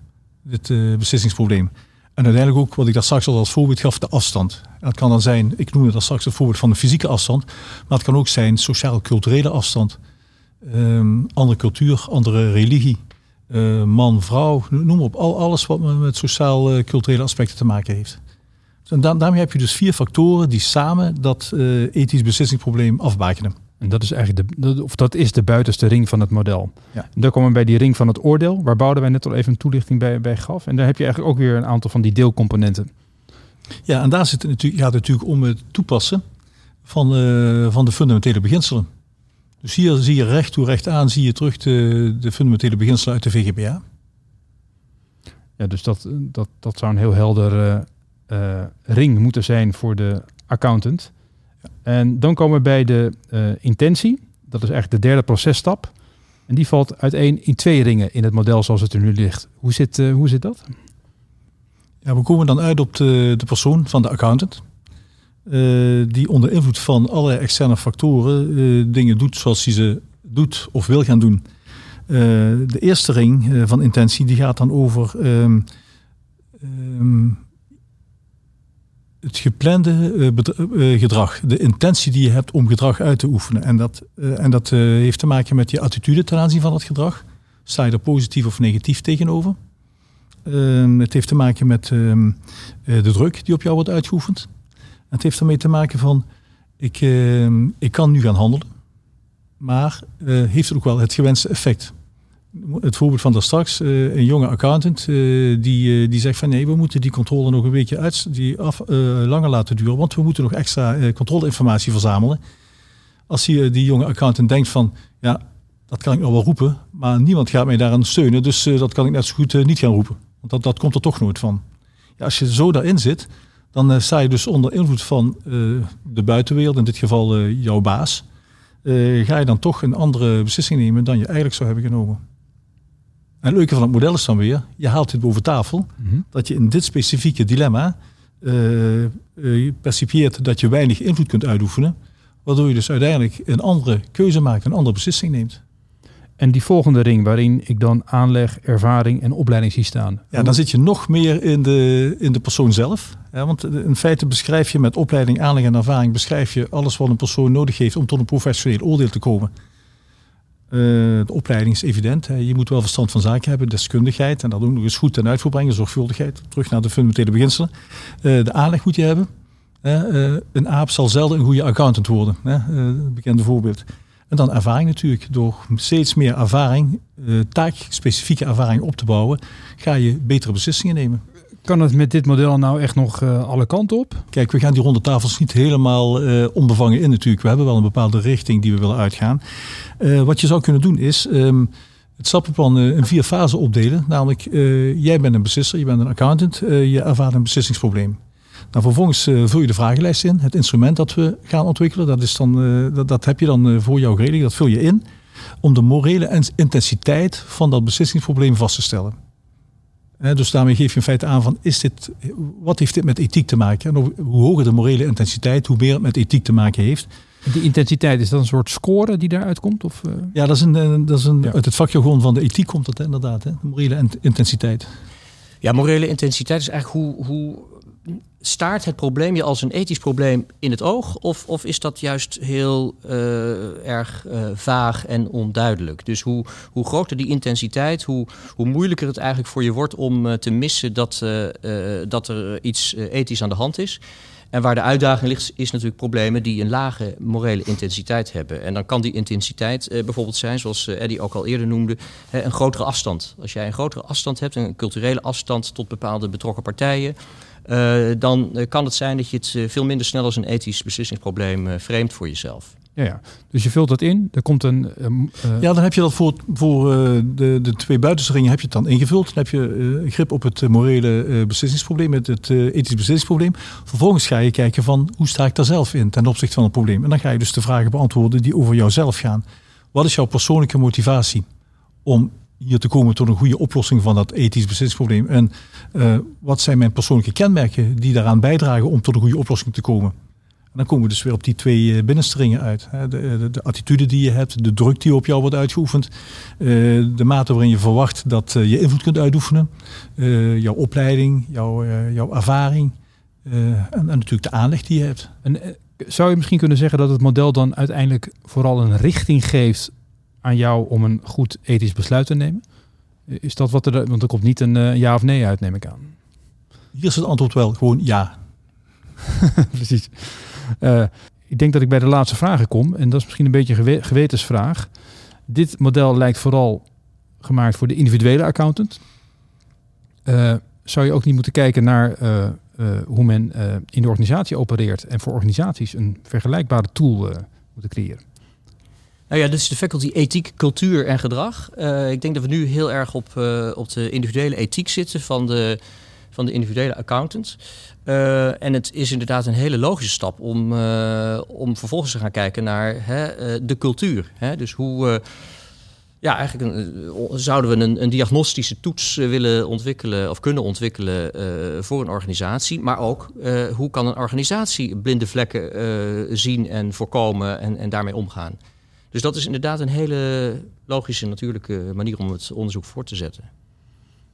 dit eh, beslissingsprobleem. En uiteindelijk ook, wat ik daar straks al als voorbeeld gaf, de afstand. dat kan dan zijn, ik noemde dat straks het voorbeeld van de fysieke afstand. Maar het kan ook zijn sociaal-culturele afstand. Um, andere cultuur, andere religie. man, vrouw, noem op. Al, alles wat met sociaal-culturele aspecten te maken heeft. En daarmee heb je dus vier factoren die samen dat uh, ethisch beslissingsprobleem afbakenen.
En dat is eigenlijk de, of dat is de buitenste ring van het model. Ja. En dan komen we bij die ring van het oordeel, waar wij net al even een toelichting bij, bij gaf. En daar heb je eigenlijk ook weer een aantal van die deelcomponenten.
Ja, en daar zit het natuurlijk, gaat het natuurlijk om het toepassen van, uh, van de fundamentele beginselen. Dus hier zie je recht toe recht aan, zie je terug de, de fundamentele beginselen uit de VGBA.
Ja, dus dat, dat, dat zou een heel helder uh, uh, ring moeten zijn voor de accountant. En dan komen we bij de uh, intentie. Dat is eigenlijk de derde processtap. En die valt uiteen in twee ringen in het model zoals het er nu ligt. Hoe zit, uh, hoe zit dat?
Ja, we komen dan uit op de, de persoon van de accountant. die onder invloed van allerlei externe factoren dingen doet zoals hij ze doet of wil gaan doen. de eerste ring van intentie die gaat dan over um, het geplande gedrag, de intentie die je hebt om gedrag uit te oefenen. En dat, en dat heeft te maken met je attitude ten aanzien van het gedrag. Sta je er positief of negatief tegenover? Ehm, het heeft te maken met ehm, de druk die op jou wordt uitgeoefend. Het heeft ermee te maken van, ik, ehm, ik kan nu gaan handelen, maar heeft het ook wel het gewenste effect? Het voorbeeld van daar straks, uh, een jonge accountant uh, die, uh, die zegt van nee, we moeten die controle nog een beetje uit, die af, langer laten duren, want we moeten nog extra controleinformatie verzamelen. Als die, die jonge accountant denkt van ja, dat kan ik nog wel roepen, maar niemand gaat mij daaraan steunen, dus dat kan ik net zo goed niet gaan roepen. Want dat, dat komt er toch nooit van. Ja, als je zo daarin zit, dan sta je dus onder invloed van de buitenwereld, in dit geval jouw baas. ga je dan toch een andere beslissing nemen dan je eigenlijk zou hebben genomen. En het leuke van het model is dan weer, je haalt dit boven tafel, mhm. dat je in dit specifieke dilemma uh, uh, percipieert dat je weinig invloed kunt uitoefenen, waardoor je dus uiteindelijk een andere keuze maakt, een andere beslissing neemt.
En die volgende ring waarin ik dan aanleg, ervaring en opleiding zie staan.
Ja, dan zit je nog meer in de, in de persoon zelf. Ja, want in feite beschrijf je met opleiding, aanleg en ervaring, beschrijf je alles wat een persoon nodig heeft om tot een professioneel oordeel te komen. Uh, de opleiding is evident. Hè. Je moet wel verstand van zaken hebben, deskundigheid en dat ook nog eens goed ten uitvoer brengen, zorgvuldigheid. Terug naar de fundamentele beginselen. Uh, de aanleg moet je hebben. Uh, een aap zal zelden een goede accountant worden. Hè. bekende voorbeeld. En dan ervaring natuurlijk. Door steeds meer ervaring, taakspecifieke ervaring op te bouwen, ga je betere beslissingen nemen.
Kan het met dit model nou echt nog uh, alle kanten op?
Kijk, we gaan die ronde tafels niet helemaal uh, onbevangen in natuurlijk. We hebben wel een bepaalde richting die we willen uitgaan. Uh, wat je zou kunnen doen is um, het stappenplan in vier fasen opdelen. Namelijk, jij bent een beslisser, je bent een accountant, je ervaart een beslissingsprobleem. Nou, vervolgens vul je de vragenlijst in. Het instrument dat we gaan ontwikkelen, dat, is dan, dat heb je dan voor jou geregeld. Dat vul je in om de morele intensiteit van dat beslissingsprobleem vast te stellen dus daarmee geef je in feite aan van, is dit, wat heeft dit met ethiek te maken? En hoe hoger de morele intensiteit, hoe meer het met ethiek te maken heeft.
Die intensiteit, is dat een soort score die daaruit komt? Of, uh...
Ja, dat is, een, dat is een, uit het vakjargon van de ethiek komt dat inderdaad, hè? de morele intensiteit.
Ja, morele intensiteit is eigenlijk hoe, hoe staart het probleem je als een ethisch probleem in het oog? Of, of is dat juist heel uh, erg uh, vaag en onduidelijk? Dus hoe, hoe groter die intensiteit, hoe, hoe moeilijker het eigenlijk voor je wordt om uh, te missen dat, dat er iets ethisch aan de hand is. En waar de uitdaging ligt, is natuurlijk problemen die een lage morele intensiteit hebben. En dan kan die intensiteit bijvoorbeeld zijn, zoals Eddie ook al eerder noemde, een grotere afstand. Als jij een grotere afstand hebt, een culturele afstand tot bepaalde betrokken partijen, dan eh, kan het zijn dat je het eh, veel minder snel als een ethisch beslissingsprobleem vreemd voor jezelf.
Ja, ja, dus je vult dat in. Er komt een.
Ja, dan heb je dat voor, voor de, de twee buitenste ringen heb je het dan ingevuld. Dan heb je grip op het morele beslissingsprobleem, het, het ethisch beslissingsprobleem. Vervolgens ga je kijken van hoe sta ik daar zelf in ten opzichte van het probleem. En dan ga je dus de vragen beantwoorden die over jouzelf gaan. Wat is jouw persoonlijke motivatie om hier te komen tot een goede oplossing van dat ethisch beslissingsprobleem? En uh, wat zijn mijn persoonlijke kenmerken die daaraan bijdragen om tot een goede oplossing te komen? En dan komen we dus weer op die twee eh, binnenstringen uit. De, de, de, attitude die je hebt, de druk die op jou wordt uitgeoefend, de mate waarin je verwacht dat je invloed kunt uitoefenen, jouw opleiding, jouw, jouw ervaring en, en, natuurlijk de aanleg die je hebt.
En, zou je misschien kunnen zeggen dat het model dan uiteindelijk vooral een richting geeft aan jou om een goed ethisch besluit te nemen? Is dat wat er, want er komt niet een uh, ja of nee uit, neem ik aan.
Hier is het antwoord wel gewoon ja.
Precies. Uh, ik denk dat ik bij de laatste vragen kom. En dat is misschien een beetje een gewe gewetensvraag. Dit model lijkt vooral gemaakt voor de individuele accountant. Uh, zou je ook niet moeten kijken naar hoe men in de organisatie opereert en voor organisaties een vergelijkbare tool moeten creëren?
Nou ja, dit is de faculty ethiek, cultuur en gedrag. Uh, ik denk dat we nu heel erg op, uh, op de individuele ethiek zitten van de, van de individuele accountants. Uh, en het is inderdaad een hele logische stap om, om vervolgens te gaan kijken naar hè, de cultuur. Hè? Dus hoe ja, eigenlijk zouden we een, een, diagnostische toets willen ontwikkelen of kunnen ontwikkelen voor een organisatie. Maar ook hoe kan een organisatie blinde vlekken zien en voorkomen en, en daarmee omgaan. Dus dat is inderdaad een hele logische, natuurlijke manier om het onderzoek voor te zetten.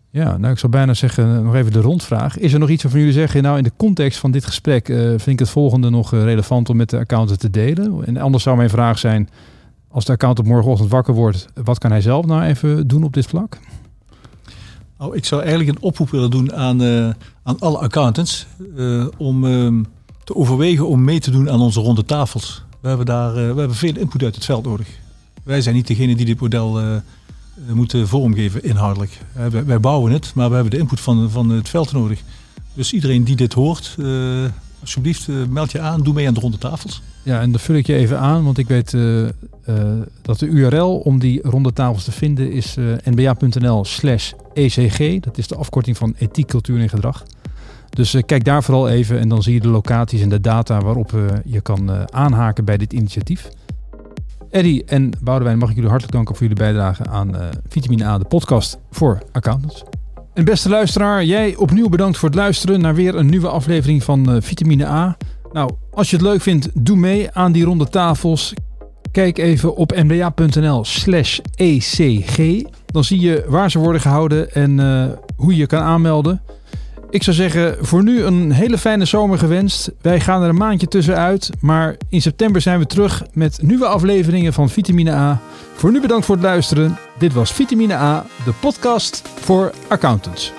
Ja, nou ik zou bijna zeggen, nog even de rondvraag. Is er nog iets waarvan jullie zeggen, nou in de context van dit gesprek uh, vind ik het volgende nog uh, relevant om met de accountant te delen? En anders zou mijn vraag zijn, als de accountant morgenochtend wakker wordt, wat kan hij zelf nou even doen op dit vlak?
Nou, ik zou eigenlijk een oproep willen doen aan, uh, aan alle accountants om ehm, te overwegen om mee te doen aan onze ronde tafels. We hebben daar we hebben veel input uit het veld nodig. Wij zijn niet degene die dit model moeten vormgeven inhoudelijk. Wij, bouwen het, maar we hebben de input van, van het veld nodig. Dus iedereen die dit hoort, alsjeblieft meld je aan, doe mee aan de ronde tafels.
Ja, en dan vul ik je even aan, want ik weet dat de URL om die ronde tafels te vinden is nba.nl slash ECG. Dat is de afkorting van ethiek, cultuur en gedrag. Dus kijk daar vooral even en dan zie je de locaties en de data waarop je kan aanhaken bij dit initiatief. Eddie en Boudewijn, mag ik jullie hartelijk danken voor jullie bijdrage aan Vitamine A, de podcast voor accountants. En beste luisteraar, jij opnieuw bedankt voor het luisteren naar weer een nieuwe aflevering van Vitamine A. Nou, als je het leuk vindt, doe mee aan die ronde tafels. Kijk even op nba.nl slash ecg. Dan zie je waar ze worden gehouden en hoe je kan aanmelden. Ik zou zeggen, voor nu een hele fijne zomer gewenst. Wij gaan er een maandje tussenuit, maar in september zijn we terug met nieuwe afleveringen van Vitamine A. Voor nu bedankt voor het luisteren. Dit was Vitamine A, de podcast voor accountants.